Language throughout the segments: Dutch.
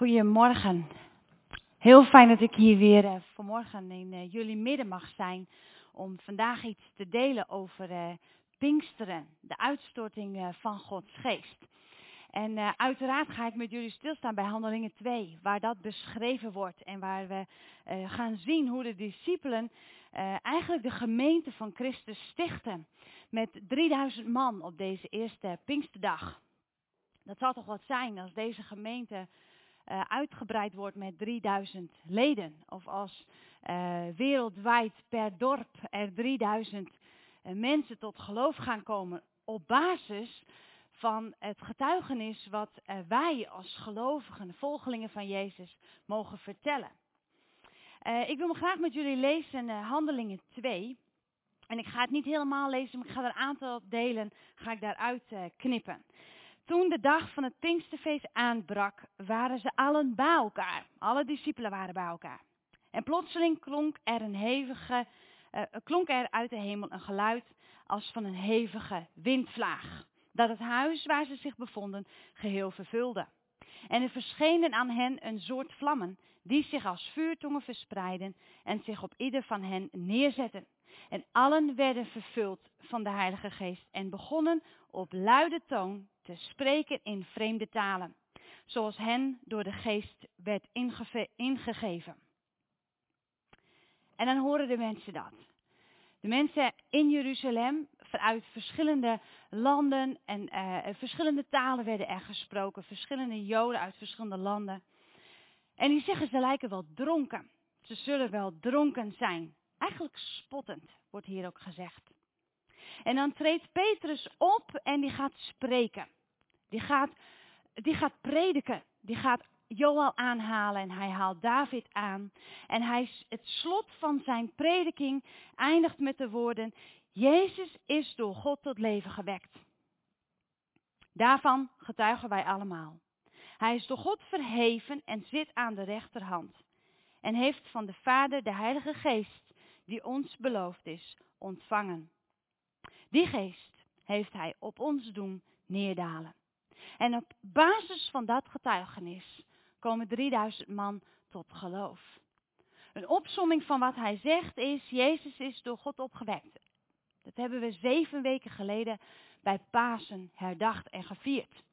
Goedemorgen. Heel fijn dat ik hier weer uh, vanmorgen in uh, jullie midden mag zijn om vandaag iets te delen over uh, Pinksteren, de uitstorting van Gods geest. En uiteraard ga ik met jullie stilstaan bij Handelingen 2, waar dat beschreven wordt en waar we gaan zien hoe de discipelen eigenlijk de gemeente van Christus stichten met 3000 man op deze eerste Pinksterdag. Dat zal toch wat zijn als deze gemeente uh, uitgebreid wordt met 3000 leden. Of als uh, wereldwijd per dorp er 3000 uh, eh, mensen tot geloof gaan komen op basis van het getuigenis wat wij als gelovigen, volgelingen van Jezus, mogen vertellen. ik wil me graag met jullie lezen Handelingen 2. En ik ga het niet helemaal lezen, maar ik ga er een aantal delen ga ik daaruit knippen. Toen de dag van het Pinksterfeest aanbrak, waren ze allen bij elkaar. Alle discipelen waren bij elkaar. En plotseling klonk er, een hevige, uh, klonk er uit de hemel een geluid als van een hevige windvlaag. Dat het huis waar ze zich bevonden geheel vervulde. En er verschenen aan hen een soort vlammen, die zich als vuurtongen verspreidden en zich op ieder van hen neerzetten. En allen werden vervuld van de Heilige Geest en begonnen op luide toon te spreken in vreemde talen, zoals hen door de geest werd ingegeven. En dan horen de mensen dat. De mensen in Jeruzalem, vanuit verschillende landen en uh, verschillende talen werden er gesproken, verschillende Joden uit verschillende landen. En die zeggen ze lijken wel dronken. Ze zullen wel dronken zijn. Eigenlijk spottend, wordt hier ook gezegd. En dan treedt Petrus op en die gaat spreken. Die gaat, die gaat prediken. Die gaat Joel aanhalen en hij haalt David aan. En hij, het slot van zijn prediking eindigt met de woorden, Jezus is door God tot leven gewekt. Daarvan getuigen wij allemaal. Hij is door God verheven en zit aan de rechterhand. En heeft van de Vader de Heilige Geest, die ons beloofd is, ontvangen. Die geest heeft hij op ons doen neerdalen. En op basis van dat getuigenis komen 3000 man tot geloof. Een opsomming van wat hij zegt is, Jezus is door God opgewekt. Dat hebben we zeven weken geleden bij Pasen herdacht en gevierd.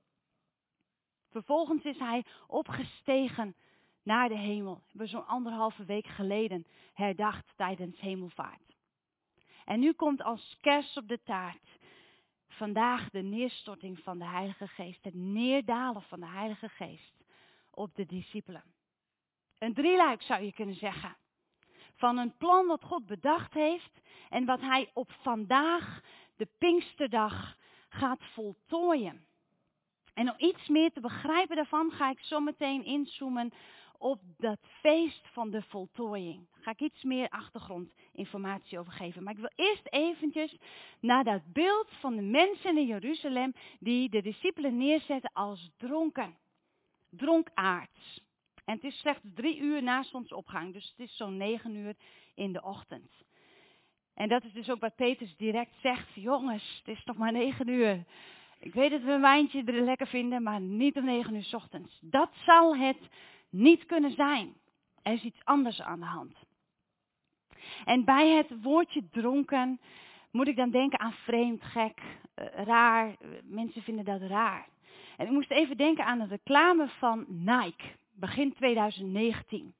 Vervolgens is hij opgestegen naar de hemel. Dat hebben we zo'n anderhalve week geleden herdacht tijdens hemelvaart. En nu komt als kers op de taart vandaag de neerstorting van de Heilige Geest, het neerdalen van de Heilige Geest op de discipelen. Een drieluik zou je kunnen zeggen. Van een plan wat God bedacht heeft en wat hij op vandaag, de Pinksterdag, gaat voltooien. En om iets meer te begrijpen daarvan ga ik zo meteen inzoomen op dat feest van de voltooiing. Daar ga ik iets meer achtergrondinformatie over geven. Maar ik wil eerst eventjes naar dat beeld van de mensen in Jeruzalem die de discipelen neerzetten als dronken. Dronkaards. En het is slechts drie uur na zonsopgang, dus het is zo'n negen uur in de ochtend. En dat is dus ook wat Petrus direct zegt. Jongens, het is nog maar negen uur. Ik weet dat we een wijntje er lekker vinden, maar niet om negen uur s ochtends. Dat zal het niet kunnen zijn. Er is iets anders aan de hand. En bij het woordje dronken moet ik dan denken aan vreemd, gek, eh, raar. Mensen vinden dat raar. En ik moest even denken aan de reclame van Nike, begin 2019.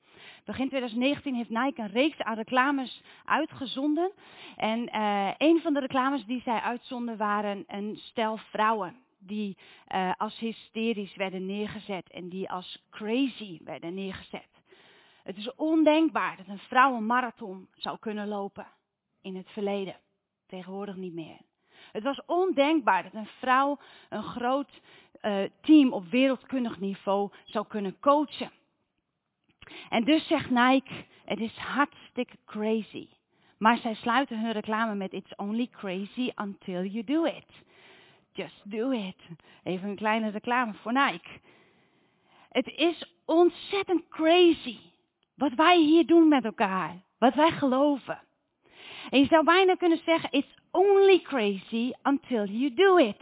Begin 2019 heeft Nike een reeks aan reclames uitgezonden. En uh, een van de reclames die zij uitzonden waren een stel vrouwen die uh, als hysterisch werden neergezet en die als crazy werden neergezet. Het is ondenkbaar dat een vrouw een marathon zou kunnen lopen in het verleden. Tegenwoordig niet meer. Het was ondenkbaar dat een vrouw een groot uh, team op wereldkundig niveau zou kunnen coachen. En dus zegt Nike, het is hartstikke crazy. Maar zij sluiten hun reclame met It's only crazy until you do it. Just do it. Even een kleine reclame voor Nike. Het is ontzettend crazy wat wij hier doen met elkaar. Wat wij geloven. En je zou bijna kunnen zeggen, it's only crazy until you do it.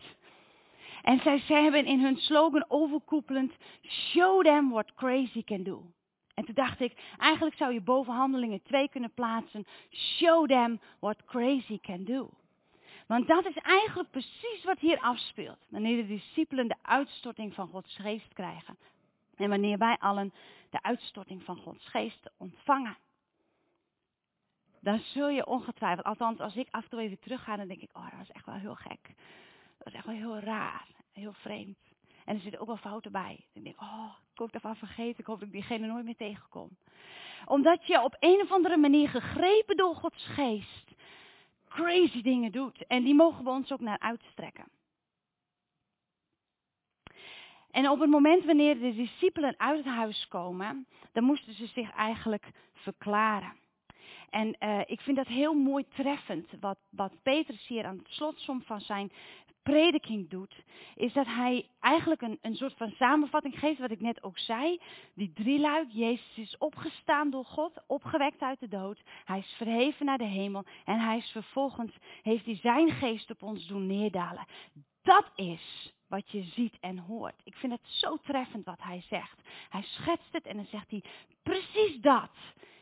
En zij, zij hebben in hun slogan overkoepelend, show them what crazy can do. En toen dacht ik, eigenlijk zou je boven handelingen 2 kunnen plaatsen, show them what crazy can do. Want dat is eigenlijk precies wat hier afspeelt. Wanneer de discipelen de uitstorting van Gods geest krijgen. En wanneer wij allen de uitstorting van Gods geest ontvangen. Dan zul je ongetwijfeld, althans als ik af en toe even terugga, dan denk ik, oh dat is echt wel heel gek. Dat is echt wel heel raar, heel vreemd. En er zitten ook wel fouten bij. Ik denk, oh, ik hoop daarvan vergeten. Ik hoop dat ik diegene nooit meer tegenkom. Omdat je op een of andere manier gegrepen door Gods geest crazy dingen doet. En die mogen we ons ook naar uitstrekken. En op het moment wanneer de discipelen uit het huis komen, dan moesten ze zich eigenlijk verklaren. En uh, ik vind dat heel mooi treffend, wat, wat Petrus hier aan het slotsom van zijn prediking doet, is dat hij eigenlijk een, een soort van samenvatting geeft, wat ik net ook zei. Die drieluik, Jezus is opgestaan door God, opgewekt uit de dood. Hij is verheven naar de hemel en hij is vervolgens, heeft hij zijn geest op ons doen neerdalen. Dat is wat je ziet en hoort. Ik vind het zo treffend wat hij zegt. Hij schetst het en dan zegt hij precies dat.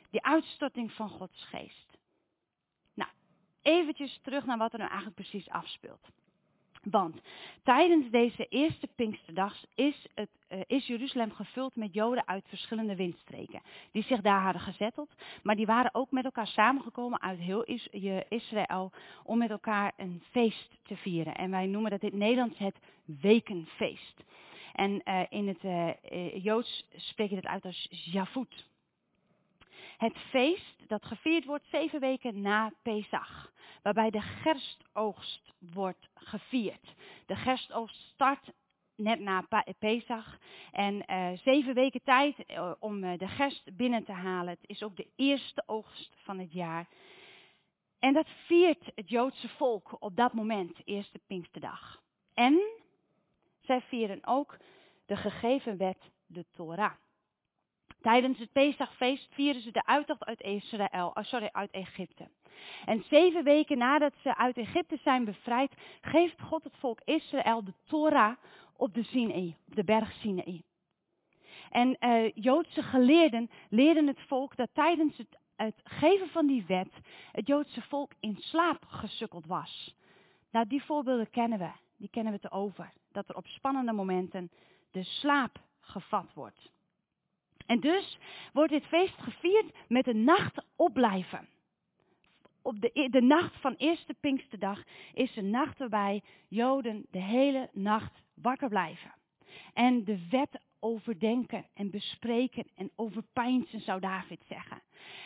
Die uitstorting van Gods geest. Nou, eventjes terug naar wat er nou eigenlijk precies afspeelt. Want tijdens deze eerste Pinksterdag is, het, uh, is Jeruzalem gevuld met Joden uit verschillende windstreken. Die zich daar hadden gezetteld. Maar die waren ook met elkaar samengekomen uit heel Israël om met elkaar een feest te vieren. En wij noemen dat in het Nederlands het Wekenfeest. En uh, in het uh, Joods spreek je dat uit als Javut. Het feest dat gevierd wordt zeven weken na Pesach waarbij de gerstoogst wordt gevierd. De gerstoogst start net na Pesach en uh, zeven weken tijd uh, om uh, de gerst binnen te halen. Het is ook de eerste oogst van het jaar. En dat viert het Joodse volk op dat moment, eerste Pinksterdag. En zij vieren ook de gegeven wet, de Torah. Tijdens het Pesachfeest vieren ze de uittocht uit Israël, oh sorry, uit Egypte. En zeven weken nadat ze uit Egypte zijn bevrijd, geeft God het volk Israël de Torah op de Sinaï, op de berg Sinaï. En uh, Joodse geleerden leerden het volk dat tijdens het, het geven van die wet het Joodse volk in slaap gesukkeld was. Nou, die voorbeelden kennen we, die kennen we te over. Dat er op spannende momenten de slaap gevat wordt. En dus wordt dit feest gevierd met een nacht opblijven op de, de nacht van eerste Pinksterdag is een nacht waarbij Joden de hele nacht wakker blijven. En de wet overdenken en bespreken en overpeinzen, zou David zeggen.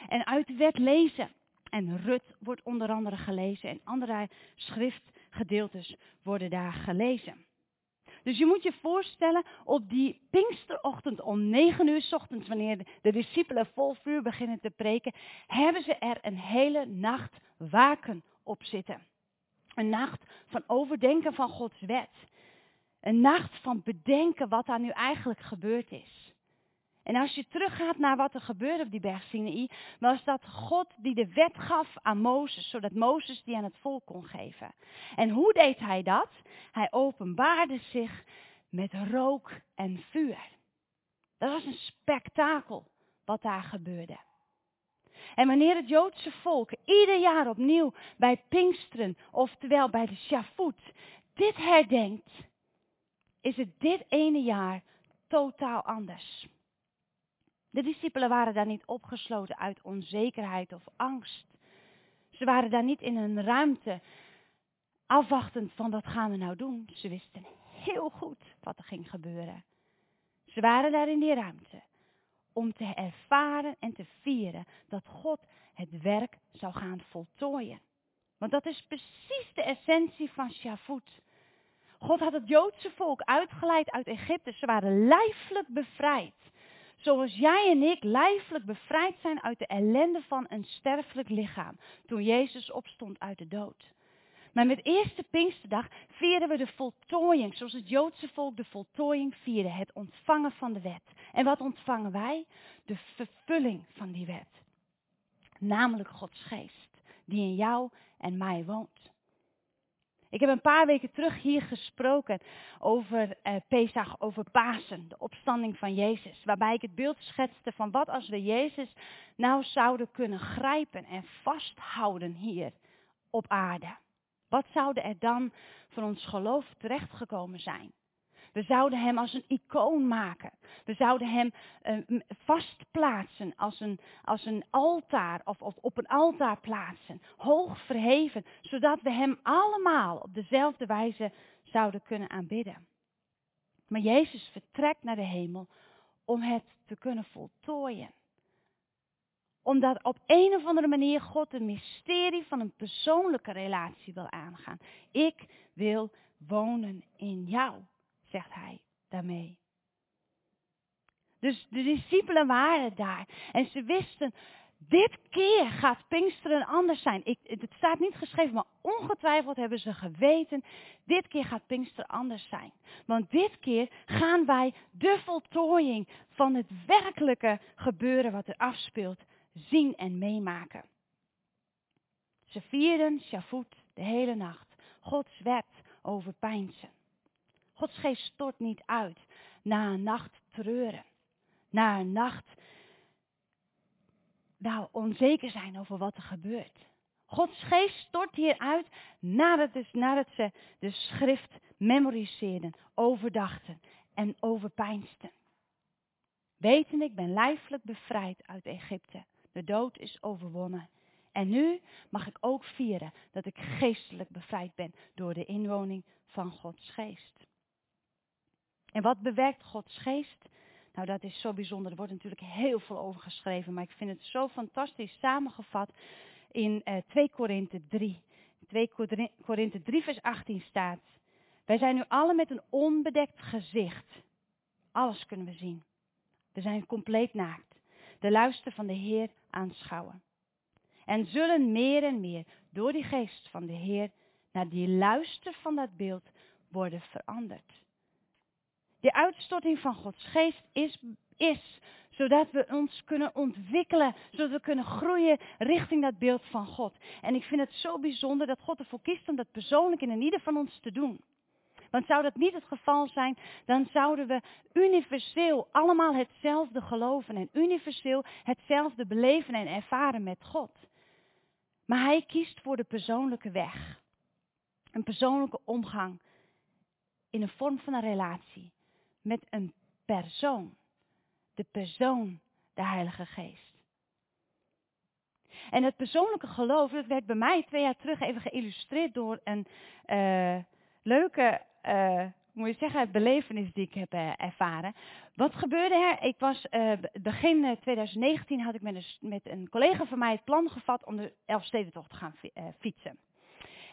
En uit de wet lezen. En Rut wordt onder andere gelezen en andere schriftgedeeltes worden daar gelezen. Dus je moet je voorstellen, op die Pinksterochtend om negen uur s ochtends, wanneer de discipelen vol vuur beginnen te preken, hebben ze er een hele nacht waken op zitten. Een nacht van overdenken van Gods wet. Een nacht van bedenken wat daar nu eigenlijk gebeurd is. En als je teruggaat naar wat er gebeurde op die berg Sinaï, was dat God die de wet gaf aan Mozes, zodat Mozes die aan het volk kon geven. En hoe deed hij dat? Hij openbaarde zich met rook en vuur. Dat was een spektakel wat daar gebeurde. En wanneer het Joodse volk ieder jaar opnieuw bij Pinksteren, oftewel bij de Shavuot, dit herdenkt, is het dit ene jaar totaal anders. De discipelen waren daar niet opgesloten uit onzekerheid of angst. Ze waren daar niet in een ruimte afwachtend van wat gaan we nou doen. Ze wisten heel goed wat er ging gebeuren. Ze waren daar in die ruimte om te ervaren en te vieren dat God het werk zou gaan voltooien. Want dat is precies de essentie van Shavuot. God had het Joodse volk uitgeleid uit Egypte. Ze waren lijfelijk bevrijd. Zoals jij en ik lijfelijk bevrijd zijn uit de ellende van een sterfelijk lichaam. Toen Jezus opstond uit de dood. Maar met eerste Pinksterdag vieren we de voltooiing, zoals het Joodse volk de voltooiing vierde, het ontvangen van de wet. En wat ontvangen wij? De vervulling van die wet. Namelijk Gods geest, die in jou en mij woont. Ik heb een paar weken terug hier gesproken over uh, Pesach, over Pasen, de opstanding van Jezus. Waarbij ik het beeld schetste van wat als we Jezus nou zouden kunnen grijpen en vasthouden hier op aarde. Wat zouden er dan van ons geloof terechtgekomen zijn? We zouden hem als een icoon maken. We zouden hem uh, vastplaatsen als een, als een altaar of, op een altaar plaatsen. Hoog verheven, zodat we hem allemaal op dezelfde wijze zouden kunnen aanbidden. Maar Jezus vertrekt naar de hemel om het te kunnen voltooien omdat op een of andere manier God een mysterie van een persoonlijke relatie wil aangaan. Ik wil wonen in jou zegt hij daarmee. Dus de discipelen waren daar en ze wisten, dit keer gaat Pinksteren anders zijn. Ik, het staat niet geschreven, maar ongetwijfeld hebben ze geweten, dit keer gaat Pinksteren anders zijn. Want dit keer gaan wij de voltooiing van het werkelijke gebeuren wat er afspeelt zien en meemaken. Ze vierden Shavuot de hele nacht, Gods over pijnsen. Gods geest stort niet uit na een nacht treuren. Na een nacht nou, onzeker zijn over wat er gebeurt. Gods geest stort hier uit nadat, nadat ze de schrift memoriseerden, overdachten en overpijnsten. Weten, ik ben lijfelijk bevrijd uit Egypte. De dood is overwonnen. En nu mag ik ook vieren dat ik geestelijk bevrijd ben door de inwoning van Gods geest. En wat bewerkt Gods geest? Nou, dat is zo bijzonder. Er wordt natuurlijk heel veel over geschreven, maar ik vind het zo fantastisch samengevat in uh, 2 Korinthe 3. 2 Korinthe 3 vers 18 staat. Wij zijn nu alle met een onbedekt gezicht. Alles kunnen we zien. We zijn compleet naakt. De luister van de Heer aanschouwen. En zullen meer en meer door die geest van de Heer naar die luister van dat beeld worden veranderd. De uitstorting van Gods geest is, is zodat we ons kunnen ontwikkelen, zodat we kunnen groeien richting dat beeld van God. En ik vind het zo bijzonder dat God ervoor kiest om dat persoonlijk in ieder van ons te doen. Want zou dat niet het geval zijn, dan zouden we universeel allemaal hetzelfde geloven en universeel hetzelfde beleven en ervaren met God. Maar hij kiest voor de persoonlijke weg. Een persoonlijke omgang in een vorm van een relatie met een persoon. De persoon, de Heilige Geest. En het persoonlijke geloof, dat werd bij mij twee jaar terug even geïllustreerd door een uh, leuke, uh, moet je zeggen, belevenis die ik heb uh, ervaren. Wat gebeurde er? Ik was begin 2019 had ik met een, met een collega van mij het plan gevat om de Elfstedentocht te gaan fietsen.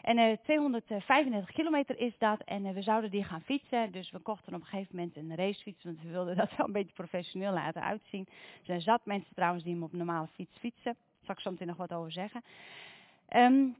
En uh, eh, 235 kilometer is dat en uh, we zouden die gaan fietsen. Dus we kochten op een gegeven moment een racefiets, want we wilden dat wel een beetje professioneel laten uitzien. Er zijn zat mensen trouwens die hem op normale fiets fietsen. Daar zal ik zo nog wat over zeggen. Um,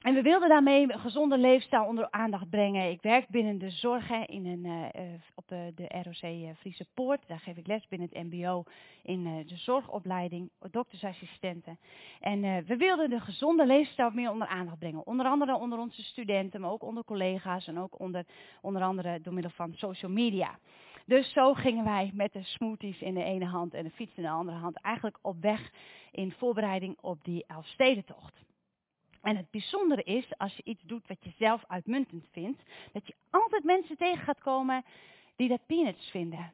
en we wilden daarmee een gezonde leefstijl onder aandacht brengen. Ik werk binnen de zorg in een, uh, op de, de ROC Friese Poort. Daar geef ik les binnen het mbo in de zorgopleiding, doktersassistenten. En we wilden de gezonde leefstijl meer onder aandacht brengen. Onder andere onder onze studenten, maar ook onder collega's en ook onder, onder andere door middel van social media. Dus zo gingen wij met de smoothies in de ene hand en de fiets in de andere hand eigenlijk op weg in voorbereiding op die Elfstedentocht. En het bijzondere is, als je iets doet wat je zelf uitmuntend vindt, dat je altijd mensen tegen gaat komen die dat peanuts vinden.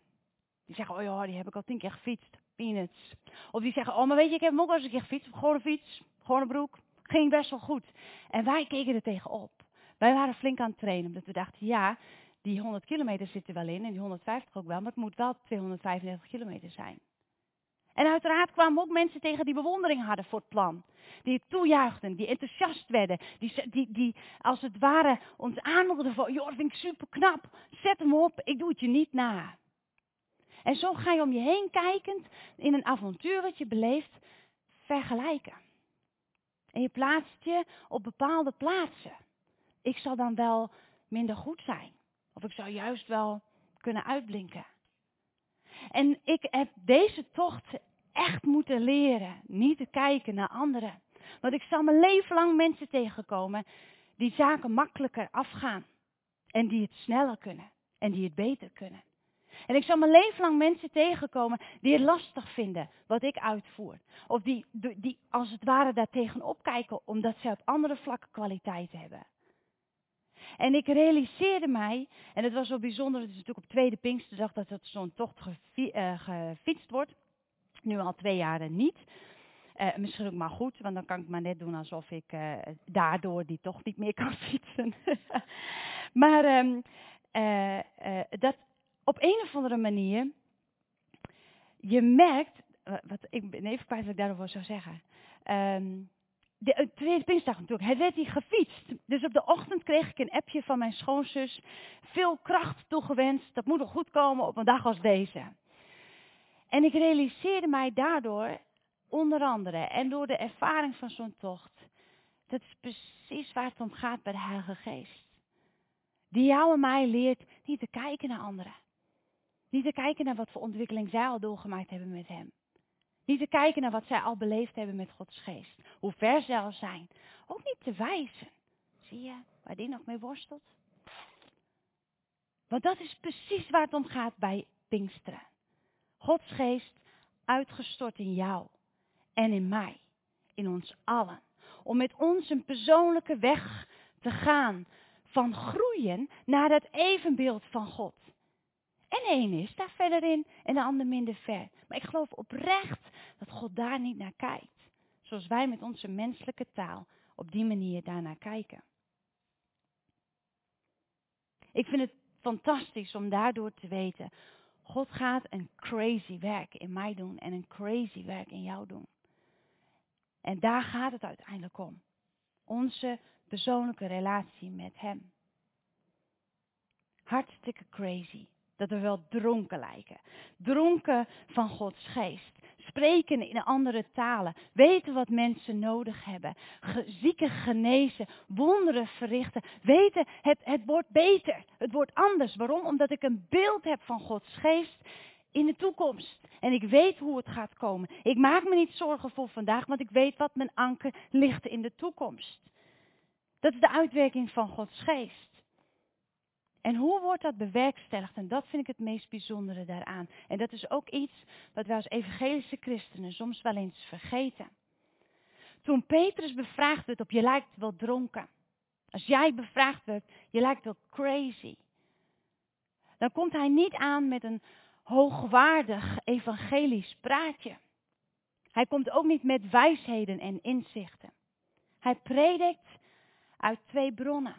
Die zeggen, oh ja, die heb ik al tien keer gefietst. Peanuts. Of die zeggen, oh maar weet je, ik heb hem ook al eens een keer gefietst. Gewoon een fiets, gewoon een broek. Ging best wel goed. En wij keken er tegenop. Wij waren flink aan het trainen, omdat we dachten, ja, die 100 kilometer zitten wel in en die 150 ook wel, maar het moet wel 235 kilometer zijn. En uiteraard kwamen ook mensen tegen die bewondering hadden voor het plan. Die het toejuichten, die enthousiast werden. Die, die, die als het ware ons aanmoedigden van, joh, vind ik super knap. Zet hem op, ik doe het je niet na. En zo ga je om je heen kijkend in een avontuur wat je beleeft, vergelijken. En je plaatst je op bepaalde plaatsen. Ik zal dan wel minder goed zijn. Of ik zou juist wel kunnen uitblinken. En ik heb deze tocht echt moeten leren niet te kijken naar anderen. Want ik zal mijn leven lang mensen tegenkomen die zaken makkelijker afgaan. En die het sneller kunnen. En die het beter kunnen. En ik zal mijn leven lang mensen tegenkomen die het lastig vinden wat ik uitvoer. Of die, die als het ware daar tegenop kijken omdat ze op andere vlakken kwaliteit hebben. En ik realiseerde mij, en het was wel bijzonder, het is natuurlijk op tweede Pinksterdag dat het zo'n tocht eh, gefietst wordt. Nu al twee jaren niet. Uh, misschien ook maar goed, want dan kan ik maar net doen alsof ik uh, daardoor die toch niet meer kan fietsen. maar um, dat op een of andere manier, je merkt, wat, ik ben even kwijt wat ik daarover zou zeggen. Um, de tweede Pinkstdag natuurlijk, hij werd hier gefietst. Dus op de ochtend kreeg ik een appje van mijn schoonzus. Veel kracht toegewenst, dat moet nog goed komen op een dag als deze. En ik realiseerde mij daardoor, onder andere, en door de ervaring van zo'n tocht, dat is precies waar het om gaat bij de Heilige Geest. Die jou en mij leert niet te kijken naar anderen. Niet te kijken naar wat voor ontwikkeling zij al doorgemaakt hebben met Hem. Niet te kijken naar wat zij al beleefd hebben met Gods geest. Hoe ver zij al zijn. Ook niet te wijzen. Zie je waar die nog mee worstelt? Want dat is precies waar het om gaat bij Pinksteren. Gods geest uitgestort in jou en in mij. In ons allen. Om met ons een persoonlijke weg te gaan van groeien naar het evenbeeld van God. En één is daar verder in en de ander minder ver. Maar ik geloof oprecht dat God daar niet naar kijkt. Zoals wij met onze menselijke taal op die manier daarnaar kijken. Ik vind het fantastisch om daardoor te weten. God gaat een crazy werk in mij doen en een crazy werk in jou doen. En daar gaat het uiteindelijk om. Onze persoonlijke relatie met Hem. Hartstikke crazy dat we wel dronken lijken. Dronken van Gods geest. Spreken in andere talen. Weten wat mensen nodig hebben. zieken genezen. Wonderen verrichten. Weten, het, het wordt beter. Het wordt anders. Waarom? Omdat ik een beeld heb van Gods geest in de toekomst. En ik weet hoe het gaat komen. Ik maak me niet zorgen voor vandaag, want ik weet wat mijn anker ligt in de toekomst. Dat is de uitwerking van Gods geest. En hoe wordt dat bewerkstelligd? En dat vind ik het meest bijzondere daaraan. En dat is ook iets wat wij als evangelische christenen soms wel eens vergeten. Toen Petrus bevraagd werd op je lijkt wel dronken. Als jij bevraagd werd, je lijkt wel crazy. Dan komt hij niet aan met een hoogwaardig evangelisch praatje. Hij komt ook niet met wijsheden en inzichten. Hij predikt uit twee bronnen.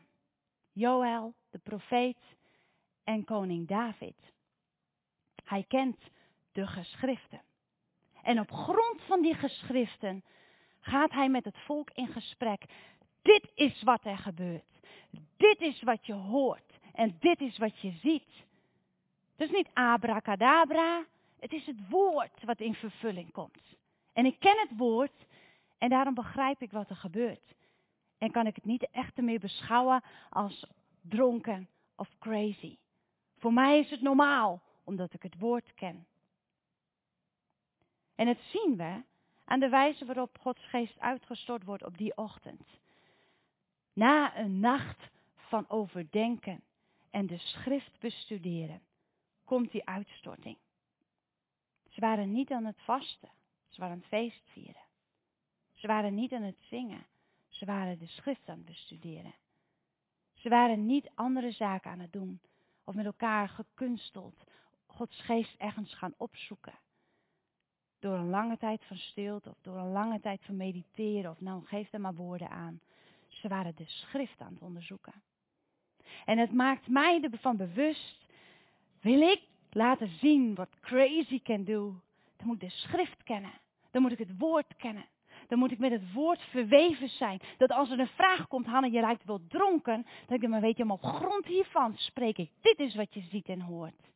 Joël de profeet en koning David. Hij kent de geschriften. En op grond van die geschriften gaat hij met het volk in gesprek. Dit is wat er gebeurt. Dit is wat je hoort. En dit is wat je ziet. Het is niet abracadabra. Het is het woord wat in vervulling komt. En ik ken het woord en daarom begrijp ik wat er gebeurt. En kan ik het niet echt meer beschouwen als dronken of crazy. Voor mij is het normaal, omdat ik het woord ken. En het zien we aan de wijze waarop Gods geest uitgestort wordt op die ochtend. Na een nacht van overdenken en de schrift bestuderen, komt die uitstorting. Ze waren niet aan het vasten, ze waren het feest vieren. Ze waren niet aan het zingen, ze waren de schrift aan het bestuderen. Ze waren niet andere zaken aan het doen of met elkaar gekunsteld Gods geest ergens gaan opzoeken. Door een lange tijd van stilte of door een lange tijd van mediteren of nou geef er maar woorden aan. Ze waren de schrift aan het onderzoeken. En het maakt mij ervan bewust, wil ik laten zien wat crazy can do, dan moet ik de schrift kennen. Dan moet ik het woord kennen dan moet ik met het woord verweven zijn. Dat als er een vraag komt, Hanne, je lijkt wel dronken, dat ik dan maar weet je, maar op grond hiervan spreek ik. Dit is wat je ziet en hoort.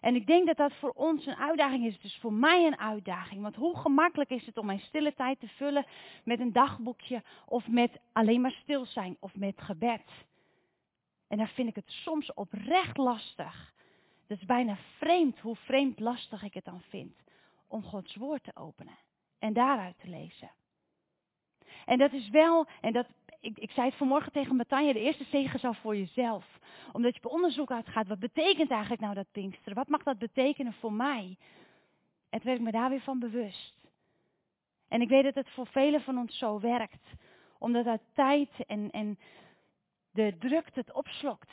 En ik denk dat dat voor ons een uitdaging is. Dus voor mij een uitdaging. Want hoe gemakkelijk is het om mijn stille tijd te vullen met een dagboekje of met alleen maar stil zijn of met gebed. En dan vind ik het soms oprecht lastig. Het is bijna vreemd hoe vreemd lastig ik het dan vind om Gods woord te openen en daaruit te lezen. En dat is wel, en dat ik, ik zei het vanmorgen tegen Matanja, de eerste zegen zal voor jezelf. Omdat je op onderzoek uitgaat, wat betekent eigenlijk nou dat Pinksteren? Wat mag dat betekenen voor mij? Toen werd ik me daar weer van bewust. En ik weet dat het voor velen van ons zo werkt. Omdat uit tijd en, en de drukte het opslokt.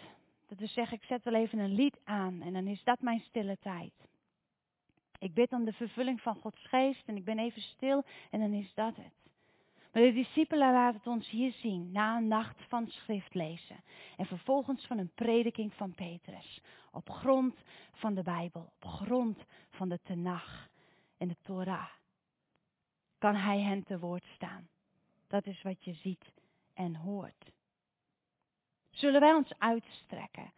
Dat we zeggen, ik zet wel even een lied aan en dan is dat mijn stille tijd. Ik bid om de vervulling van Gods geest en ik ben even stil en dan is dat het. Maar de discipelen laten het ons hier zien, na een nacht van schrift lezen. En vervolgens van een prediking van Petrus. Op grond van de Bijbel, op grond van de Tenach en de Torah. Kan hij hen te woord staan. Dat is wat je ziet en hoort. Zullen wij ons uitstrekken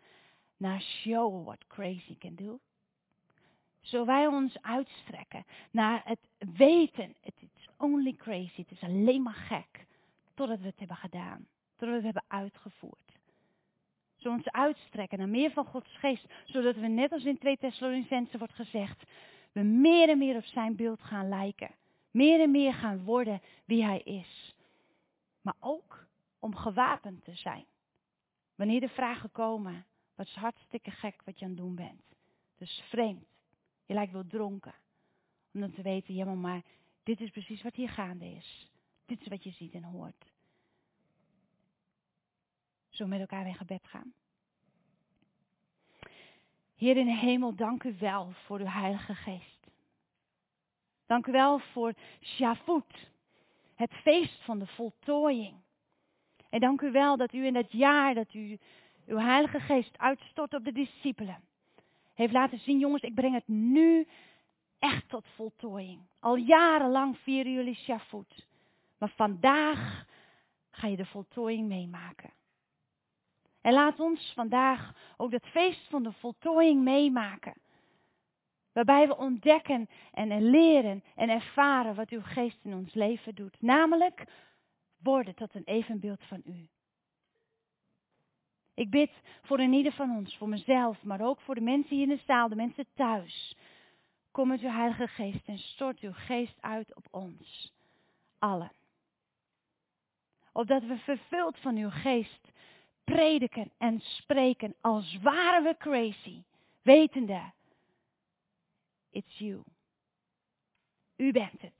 naar show what crazy can do? Zullen wij ons uitstrekken naar het weten, het is only crazy, het is alleen maar gek, totdat we het hebben gedaan, totdat we het hebben uitgevoerd. We ons uitstrekken naar meer van Gods geest, zodat we net als in 2 Thessalonicenzen wordt gezegd, we meer en meer op zijn beeld gaan lijken. Meer en meer gaan worden wie hij is. Maar ook om gewapend te zijn. Wanneer de vragen komen, wat is hartstikke gek wat je aan het doen bent. Dus vreemd. Je lijkt wel dronken. Om dan te weten, ja maar dit is precies wat hier gaande is. Dit is wat je ziet en hoort. Zo met elkaar in gebed gaan. Heer in de hemel, dank u wel voor uw Heilige Geest. Dank u wel voor Shavuot, het feest van de voltooiing. En dank u wel dat u in dat jaar dat u uw Heilige Geest uitstort op de discipelen, heeft laten zien, jongens, ik breng het nu echt tot voltooiing. Al jarenlang vieren jullie Shavuot. Maar vandaag ga je de voltooiing meemaken. En laat ons vandaag ook dat feest van de voltooiing meemaken. Waarbij we ontdekken en leren en ervaren wat uw geest in ons leven doet. Namelijk worden tot een evenbeeld van u. Ik bid voor een ieder van ons, voor mezelf, maar ook voor de mensen hier in de zaal, de mensen thuis. Kom met uw Heilige Geest en stort uw geest uit op ons. Allen. Opdat we vervuld van uw geest prediken en spreken als waren we crazy. Wetende, it's you. U bent het.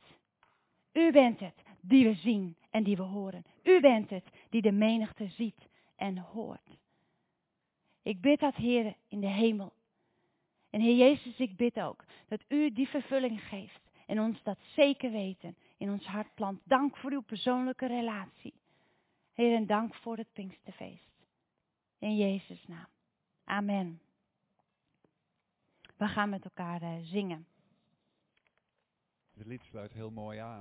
U bent het die we zien en die we horen. U bent het die de menigte ziet en hoort. Ik bid dat, Heer, in de hemel. En Heer Jezus, ik bid ook dat U die vervulling geeft en ons dat zeker weten in ons hart plant. Dank voor uw persoonlijke relatie. Heer, en dank voor het Pinksterfeest. In Jezus' naam. Amen. We gaan met elkaar eh, zingen. Het lied sluit heel mooi aan.